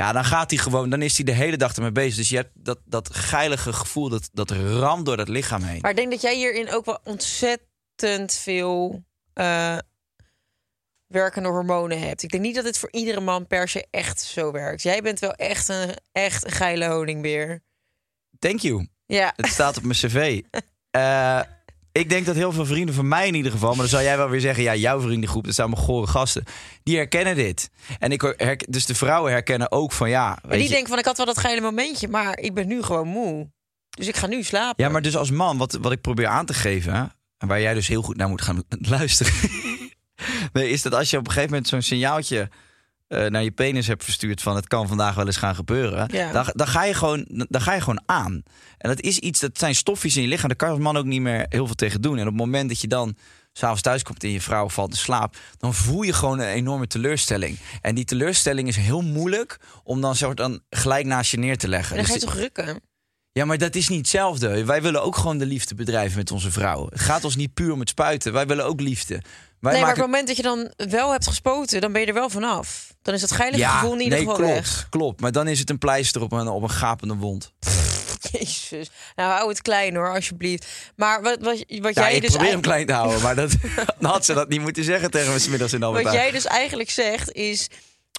Ja, dan gaat hij gewoon, dan is hij de hele dag ermee bezig. Dus je hebt dat, dat geilige gevoel, dat, dat ramt door dat lichaam heen. Maar ik denk dat jij hierin ook wel ontzettend veel eh, werkende hormonen hebt. Ik denk niet dat het voor iedere man per se echt zo werkt. Jij bent wel echt een, echt een geile honingbeer. Thank you. Ja, Het staat op mijn cv. Eh, ik denk dat heel veel vrienden van mij in ieder geval... maar dan zou jij wel weer zeggen... ja, jouw vriendengroep, dat zijn mijn gore gasten. Die herkennen dit. En ik herken, dus de vrouwen herkennen ook van ja... en Weet die je, denken van ik had wel dat geile momentje, maar ik ben nu gewoon moe. Dus ik ga nu slapen. ja, maar dus als man, wat, wat ik probeer aan te geven... en waar jij dus heel goed naar moet gaan luisteren... nee, is dat als je op een gegeven moment zo'n signaaltje... eh, naar je penis hebt verstuurd van het kan vandaag wel eens gaan gebeuren, Ja. dan, dan, ga je gewoon, dan ga je gewoon aan. En dat is iets, dat zijn stofjes in je lichaam, daar kan als man ook niet meer heel veel tegen doen. En op het moment dat je dan s'avonds thuis komt en je vrouw valt in slaap, dan voel je gewoon een enorme teleurstelling. En die teleurstelling is heel moeilijk om dan, soort dan gelijk naast je neer te leggen. En dan ga je Dus toch rukken? Ja, maar dat is niet hetzelfde. Wij willen ook gewoon de liefde bedrijven met onze vrouwen. Het gaat ons niet puur om het spuiten. Wij willen ook liefde. Wij nee, maar op maken... het moment dat je dan wel hebt gespoten, dan ben je er wel vanaf. Dan is dat geilige gevoel in ieder nee, klopt, weg. klopt. Maar dan is het een pleister op een, op een gapende wond. Jezus. Nou, hou het klein hoor, alsjeblieft. Maar wat, wat, wat Ja, jij ik dus probeer hem klein te houden, maar dat, dan had ze dat niet moeten zeggen tegen me in de Wat jij dus eigenlijk zegt is,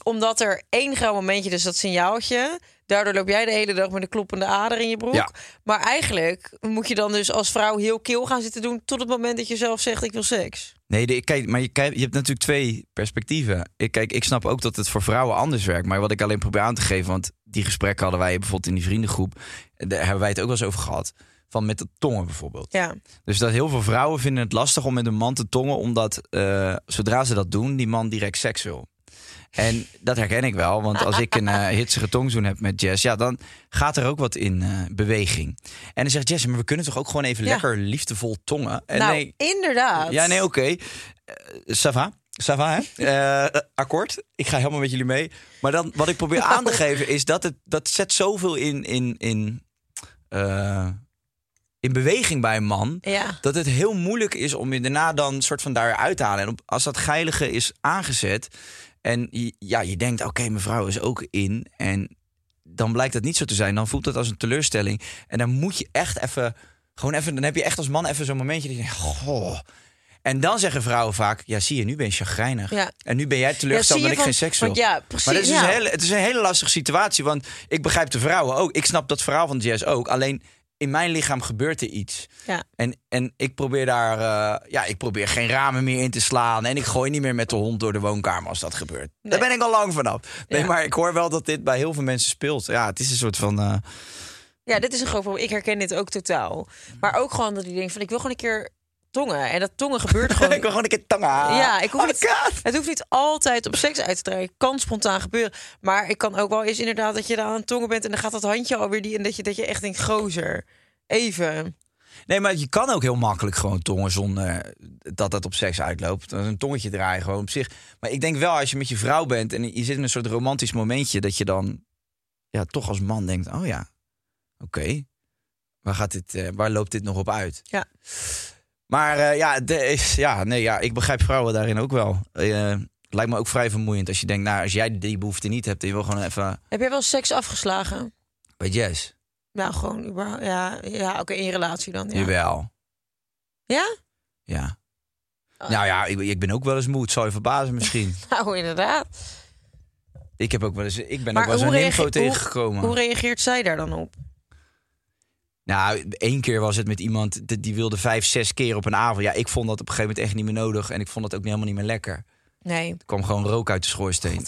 omdat er één grauw momentje, dus dat signaaltje, daardoor loop jij de hele dag met een kloppende ader in je broek. Ja. Maar eigenlijk moet je dan dus als vrouw heel kil gaan zitten doen tot het moment dat je zelf zegt ik wil seks. Nee, de, kijk, maar je, kijk, je hebt natuurlijk twee perspectieven. Ik, kijk, ik snap ook dat het voor vrouwen anders werkt. Maar wat ik alleen probeer aan te geven, want die gesprekken hadden wij bijvoorbeeld in die vriendengroep. Daar hebben wij het ook wel eens over gehad. Van met de tongen bijvoorbeeld. Ja. Dus dat heel veel vrouwen vinden het lastig om met een man te tongen, omdat eh, zodra ze dat doen, die man direct seks wil. En dat herken ik wel, want als ik een eh, hitsige tongzoen heb met Jess, ja, dan gaat er ook wat in eh, beweging. En dan zegt Jess, maar we kunnen toch ook gewoon even Ja. lekker liefdevol tongen? En nou, nee, inderdaad. ja, nee, oké. Eh, ça va. Ça va, hè? Eh, akkoord. Ik ga helemaal met jullie mee. Maar dan, wat ik probeer aan te geven is dat het dat zet zoveel in, in, in, eh, in beweging bij een man. Ja. Dat het heel moeilijk is om je daarna dan soort van daaruit te halen. En op, als dat geilige is aangezet. En ja, je denkt, oké, mijn vrouw is ook in. En dan blijkt dat niet zo te zijn. Dan voelt dat als een teleurstelling. En dan moet je echt even. Gewoon even. Dan heb je echt als man even zo'n momentje. Dat je denkt, goh. En dan zeggen vrouwen vaak: Ja, zie je, nu ben je chagrijnig. Ja. En nu ben jij teleurgesteld Ja, dat ik geen seks wil. ja, precies, maar is dus ja. een hele, het is een hele lastige situatie. Want ik begrijp de vrouwen ook. Ik snap dat verhaal van Jazz ook. Alleen in mijn lichaam gebeurt er iets. Ja. En, en ik probeer daar, eh, ja, ik probeer geen ramen meer in te slaan. En ik gooi niet meer met de hond door de woonkamer als dat gebeurt. Daar ben ik al lang vanaf. Nee, Ja. maar ik hoor wel dat dit bij heel veel mensen speelt. Ja, het is een soort van. eh, Ja, dit is een groot probleem. Ik herken dit ook totaal. Maar ook gewoon dat ik denk van ik wil gewoon een keer tongen. En dat tongen gebeurt gewoon. ik wil gewoon een keer tangen. Ja, ik hoef Oh, niet, God. het hoeft niet altijd op seks uit te draaien. Het kan spontaan gebeuren. Maar ik kan ook wel eens inderdaad dat je daar aan het tongen bent... en dan gaat dat handje alweer die... en dat je, dat je echt denkt, gozer, even. Nee, maar je kan ook heel makkelijk gewoon tongen zonder dat dat op seks uitloopt. Dat is een tongetje draaien gewoon op zich. Maar ik denk wel, als je met je vrouw bent en je zit in een soort romantisch momentje, dat je dan ja, toch als man denkt: oh ja, oké, waar gaat dit, eh, waar loopt dit nog op uit? Ja. Maar eh, ja, de, is- ja, nee, ja, ik begrijp vrouwen daarin ook wel. Eh, lijkt me ook vrij vermoeiend als je denkt, nou, als jij die behoefte niet hebt je wil gewoon even Heb jij wel seks afgeslagen? bij Jess. Nou, gewoon überhaupt. Ja, ja oké, in je relatie dan. Ja? Jawel. Ja? Ja. Nou ja, ik, ik ben ook wel eens moe. Het zal je verbazen misschien. Nou, inderdaad. Ik, heb ook wel eens, ik ben Maar ook wel eens een info hoe- tegengekomen. Hoe reageert zij daar dan op? Nou, één keer was het met iemand die, die wilde vijf, zes keer op een avond. Ja, ik vond dat op een gegeven moment echt niet meer nodig. En ik vond dat ook helemaal niet meer lekker. Nee. Er kwam gewoon rook uit de schoorsteen.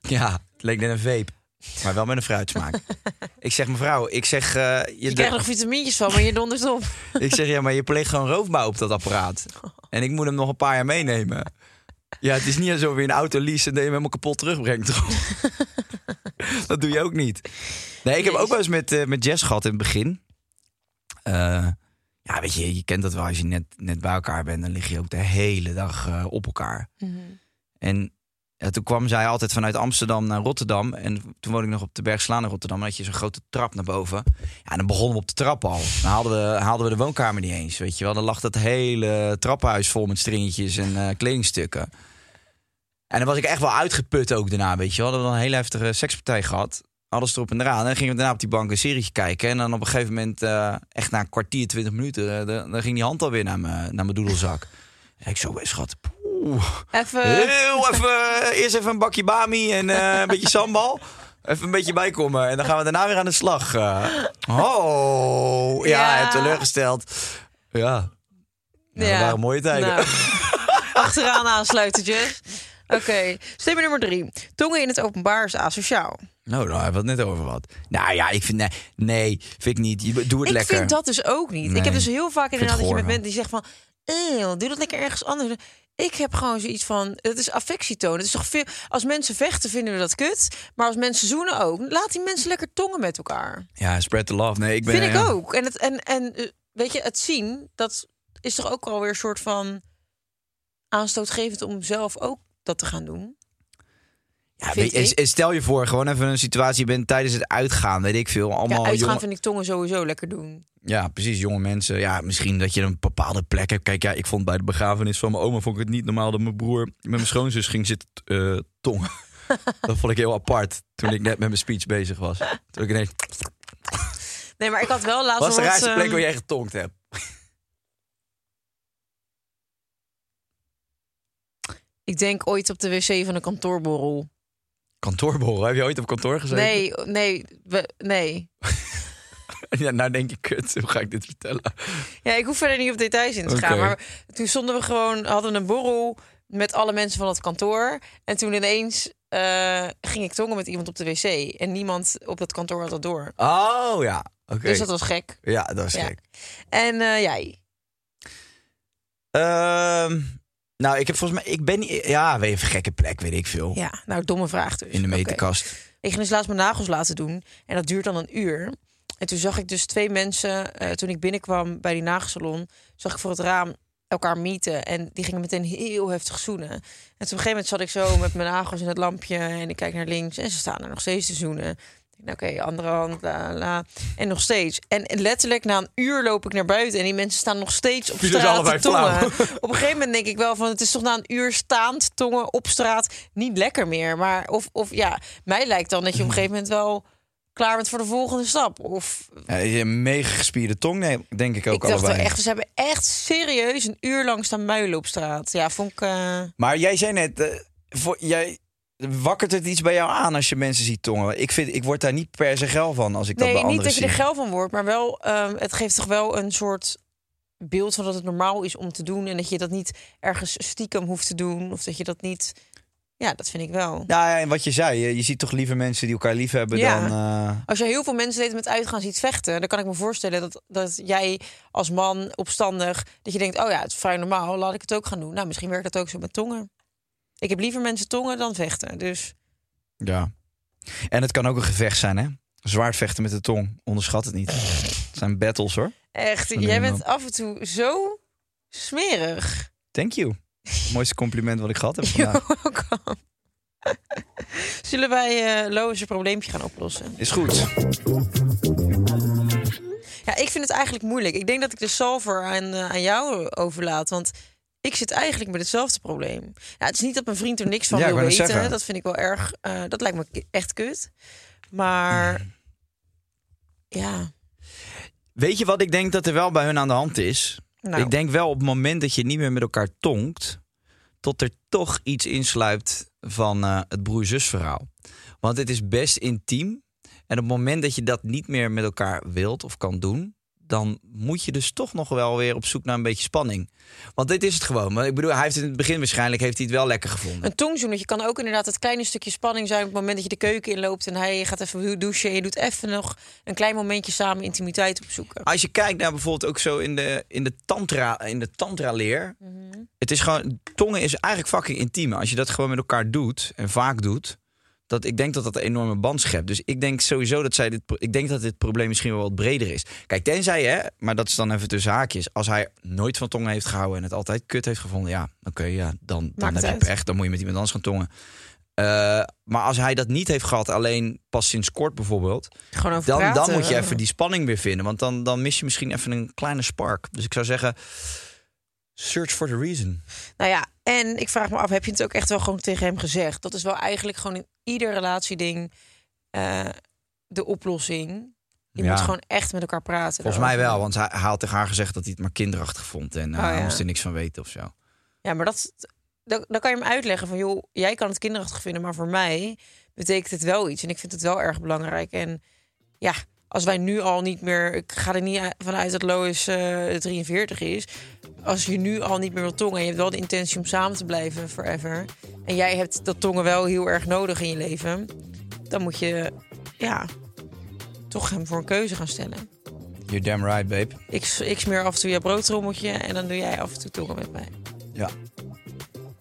Ja, het leek net een vape. Maar wel met een fruitsmaak. ik zeg mevrouw, ik zeg... eh, je Je krijgt nog vitamintjes van, maar je dondert op. Ik zeg, ja, maar je pleegt gewoon roofbouw op dat apparaat. En ik moet hem nog een paar jaar meenemen. Ja, het is niet alsof je een auto lease en dat je hem helemaal kapot terugbrengt. dat doe je ook niet. Nee, ik heb ook wel eens met, eh, met Jess gehad in het begin. Eh, ja, weet je, je kent dat wel. Als je net, net bij elkaar bent, dan lig je ook de hele dag eh, op elkaar. En ja, toen kwam zij altijd vanuit Amsterdam naar Rotterdam. En toen woonde ik nog op de Bergslaan in Rotterdam. Dan had je zo'n grote trap naar boven. Ja, en dan begonnen we op de trap al. Dan haalden we, haalden we de woonkamer niet eens, weet je wel. Dan lag dat hele trappenhuis vol met stringetjes en kledingstukken. En dan was ik echt wel uitgeput ook daarna, weet je wel. We hadden een hele heftige sekspartij gehad. Alles erop en eraan. En dan gingen we daarna op die bank een serietje kijken. En dan op een gegeven moment, eh, echt na een kwartier, twintig minuten... eh, dan, dan ging die hand alweer naar mijn naar mijn doedelzak. En ik zo, "Hé, schat, poeh. Even. Heel even, eerst even een bakje bami en eh, een beetje sambal. Even een beetje bijkomen. En dan gaan we daarna weer aan de slag. eh. oh, ja, Ja. teleurgesteld. Ja, ja, Ja. dat waren mooie tijden. Nou, achteraan aansluiten, Oké, stemming nummer drie. Tongen in het openbaar is asociaal. Nou, daar hebben we het net over wat. Nou ja, ik vind... Nee, nee vind ik niet. Je, doe het ik lekker. vind dat dus ook niet. Ik heb dus heel vaak inderdaad dat je met mensen die zeggen van... Eeuw, doe dat lekker ergens anders. Ik heb gewoon zoiets van... Het is affectietoon. Het is toch veel... Als mensen vechten vinden we dat kut. Maar als mensen zoenen ook. Laat die mensen lekker tongen met elkaar. Ja, spread the love. Nee, ik ben... Vind ik ja. ook. En, het, en, en eh, weet je, het zien... Dat is toch ook alweer een soort van... Aanstootgevend om zelf ook dat te gaan doen. Ja, weet stel je voor, gewoon even een situatie. Je bent tijdens het uitgaan, weet ik veel. Allemaal Ja, uitgaan jonge- vind ik tongen sowieso lekker doen. Ja, precies. Jonge mensen. Ja, misschien dat je een bepaalde plek hebt. Kijk, ja, ik vond bij de begrafenis van mijn oma vond ik het niet normaal dat mijn broer met mijn schoonzus ging zitten eh, tongen. dat vond ik heel apart toen ik net met mijn speech bezig was. Toen ik ineens, Nee, maar ik had wel laatst wat is de raarste plek ehm, waar jij getongd hebt? Ik denk ooit op de wc van een kantoorborrel. Kantoorborrel. Heb je ooit op kantoor gezeten? Nee, nee, we, nee. Ja, nou denk ik, kut, hoe ga ik dit vertellen? Ja, ik hoef verder niet op details in te gaan. Maar toen stonden we gewoon, hadden we een borrel met alle mensen van het kantoor. En toen ineens eh, ging ik tongen met iemand op de wc. En niemand op dat kantoor had dat door. Oh ja, oké. Dus dat was gek. Ja, dat was Ja. gek. En eh, jij? Ehm, nou, ik heb volgens mij, ik ben niet, ja, weet je, een gekke plek, weet ik veel. Ja, nou, domme vraag dus. In de meterkast. Ik ging dus laatst mijn nagels laten doen. En dat duurt dan een uur. En toen zag ik dus twee mensen, eh, toen ik binnenkwam bij die nagelsalon, zag ik voor het raam elkaar mieten. En die gingen meteen heel heftig zoenen. En toen op een gegeven moment zat ik zo met mijn nagels in het lampje. En ik kijk naar links en ze staan er nog steeds te zoenen. Oké, andere hand, la la. En nog steeds. En letterlijk na een uur loop ik naar buiten. En die mensen staan nog steeds op straat te allebei tongen. flauw. Op een gegeven moment denk ik wel van... het is toch na een uur staand tongen op straat niet lekker meer. Maar of, of ja, mij lijkt dan dat je op een gegeven moment wel klaar bent voor de volgende stap. Of Ja, je een mega gespierde tong, nee, denk ik ook ik dacht wel echt, ze hebben echt serieus een uur lang staan muilen op straat. Ja, vond ik... eh, Maar jij zei net, eh, voor, jij wakkert het iets bij jou aan als je mensen ziet tongen. Ik, vind, ik word daar niet per se geil van als ik dat nee, bij niet anderen dat je er zie. geil van wordt, maar wel, ehm, het geeft toch wel een soort beeld van dat het normaal is om te doen en dat je dat niet ergens stiekem hoeft te doen of dat je dat niet. Ja, dat vind ik wel. Nou ja, en wat je zei, je, je ziet toch liever mensen die elkaar lief hebben Ja. dan... eh, Als je heel veel mensen deed met uitgaan ziet vechten, dan kan ik me voorstellen dat, dat jij als man opstandig, dat je denkt, oh ja, het is vrij normaal, laat ik het ook gaan doen. Nou, misschien werkt dat ook zo met tongen. Ik heb liever mensen tongen dan vechten. Dus ja. En het kan ook een gevecht zijn, hè? Zwaard vechten met de tong. Onderschat het niet. Het zijn battles, hoor. echt, jij bent af en toe zo smerig. Thank you. Mooiste compliment wat ik gehad heb vandaag. Welkom. Zullen wij eh Lois een probleempje gaan oplossen? Is goed. Ja, ik vind het eigenlijk moeilijk. Ik denk dat ik de solver aan, eh, aan jou overlaat. Want ik zit eigenlijk met hetzelfde probleem. Ja, het is niet dat mijn vriend er niks van Ja, wil weten. Dat vind ik wel erg. eh, dat lijkt me echt kut. Maar ja, Weet je wat ik denk dat er wel bij hun aan de hand is? nou, Ik denk wel op het moment dat je niet meer met elkaar tongt, tot er toch iets insluipt van eh, het broer-zus verhaal. Want het is best intiem. En op het moment dat je dat niet meer met elkaar wilt of kan doen, dan moet je dus toch nog wel weer op zoek naar een beetje spanning. Want dit is het gewoon. Maar ik bedoel, hij heeft in het begin waarschijnlijk heeft hij het wel lekker gevonden. een tongzoenetje kan ook inderdaad het kleine stukje spanning zijn... op het moment dat je de keuken inloopt en hij gaat even douchen... en je doet even nog een klein momentje samen intimiteit opzoeken. Als je kijkt naar bijvoorbeeld ook zo in de, in de tantra, in de tantra leer. Het is gewoon, tongen is eigenlijk fucking intiem. Als je dat gewoon met elkaar doet en vaak doet. Dat, ik denk dat dat een enorme band schept. Dus ik denk sowieso dat zij dit. Ik denk dat dit probleem misschien wel wat breder is. Kijk, tenzij hè, maar dat is dan even tussen haakjes. Als hij nooit van tongen heeft gehouden en het altijd kut heeft gevonden, ja, oké, ja, dan, dan Maakt heb je pech. Dan moet je met iemand anders gaan tongen. Eh, maar als hij dat niet heeft gehad, alleen pas sinds kort bijvoorbeeld, dan, praten. dan moet je even die spanning weer vinden. Want dan, dan mis je misschien even een kleine spark. Dus ik zou zeggen, search for the reason. Nou ja, en ik vraag me af, heb je het ook echt wel gewoon tegen hem gezegd? Dat is wel eigenlijk gewoon ieder relatieding eh, de oplossing. Je Ja. moet gewoon echt met elkaar praten. Volgens mij wel, want hij, hij had tegen haar gezegd dat hij het maar kinderachtig vond. En Oh, hij ja. moest er niks van weten of zo. Ja, maar dat, dan, dan kan je hem uitleggen van... joh, jij kan het kinderachtig vinden, maar voor mij betekent het wel iets. En ik vind het wel erg belangrijk. En ja, als wij nu al niet meer... Ik ga er niet vanuit dat Lois eh 43 is. Als je nu al niet meer wil tongen... en je hebt wel de intentie om samen te blijven forever... en jij hebt dat tongen wel heel erg nodig in je leven... dan moet je, ja, toch hem voor een keuze gaan stellen. You're damn right, babe. Ik, ik smeer af en toe je broodtrommeltje... en dan doe jij af en toe tongen met mij. Ja.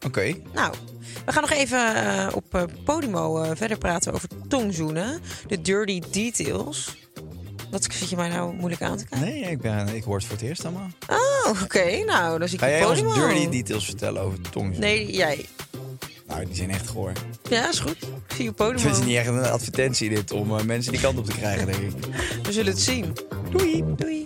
Oké. Nou, we gaan nog even eh, op eh, Podimo eh, verder praten over tongzoenen. De dirty details. Wat zit je mij nou moeilijk aan te kijken? Nee, ik, ben, ik hoor het voor het eerst allemaal. Oh, oké. Nou, dan zie ik Ga je jij ons dirty details vertellen over tongzoen? Nee, jij. Nou, die zijn echt goor. Ja, is goed. Ik zie je op Het is podium. niet echt een advertentie dit om eh, mensen die kant op te krijgen, denk ik. We zullen het zien. Doei, doei.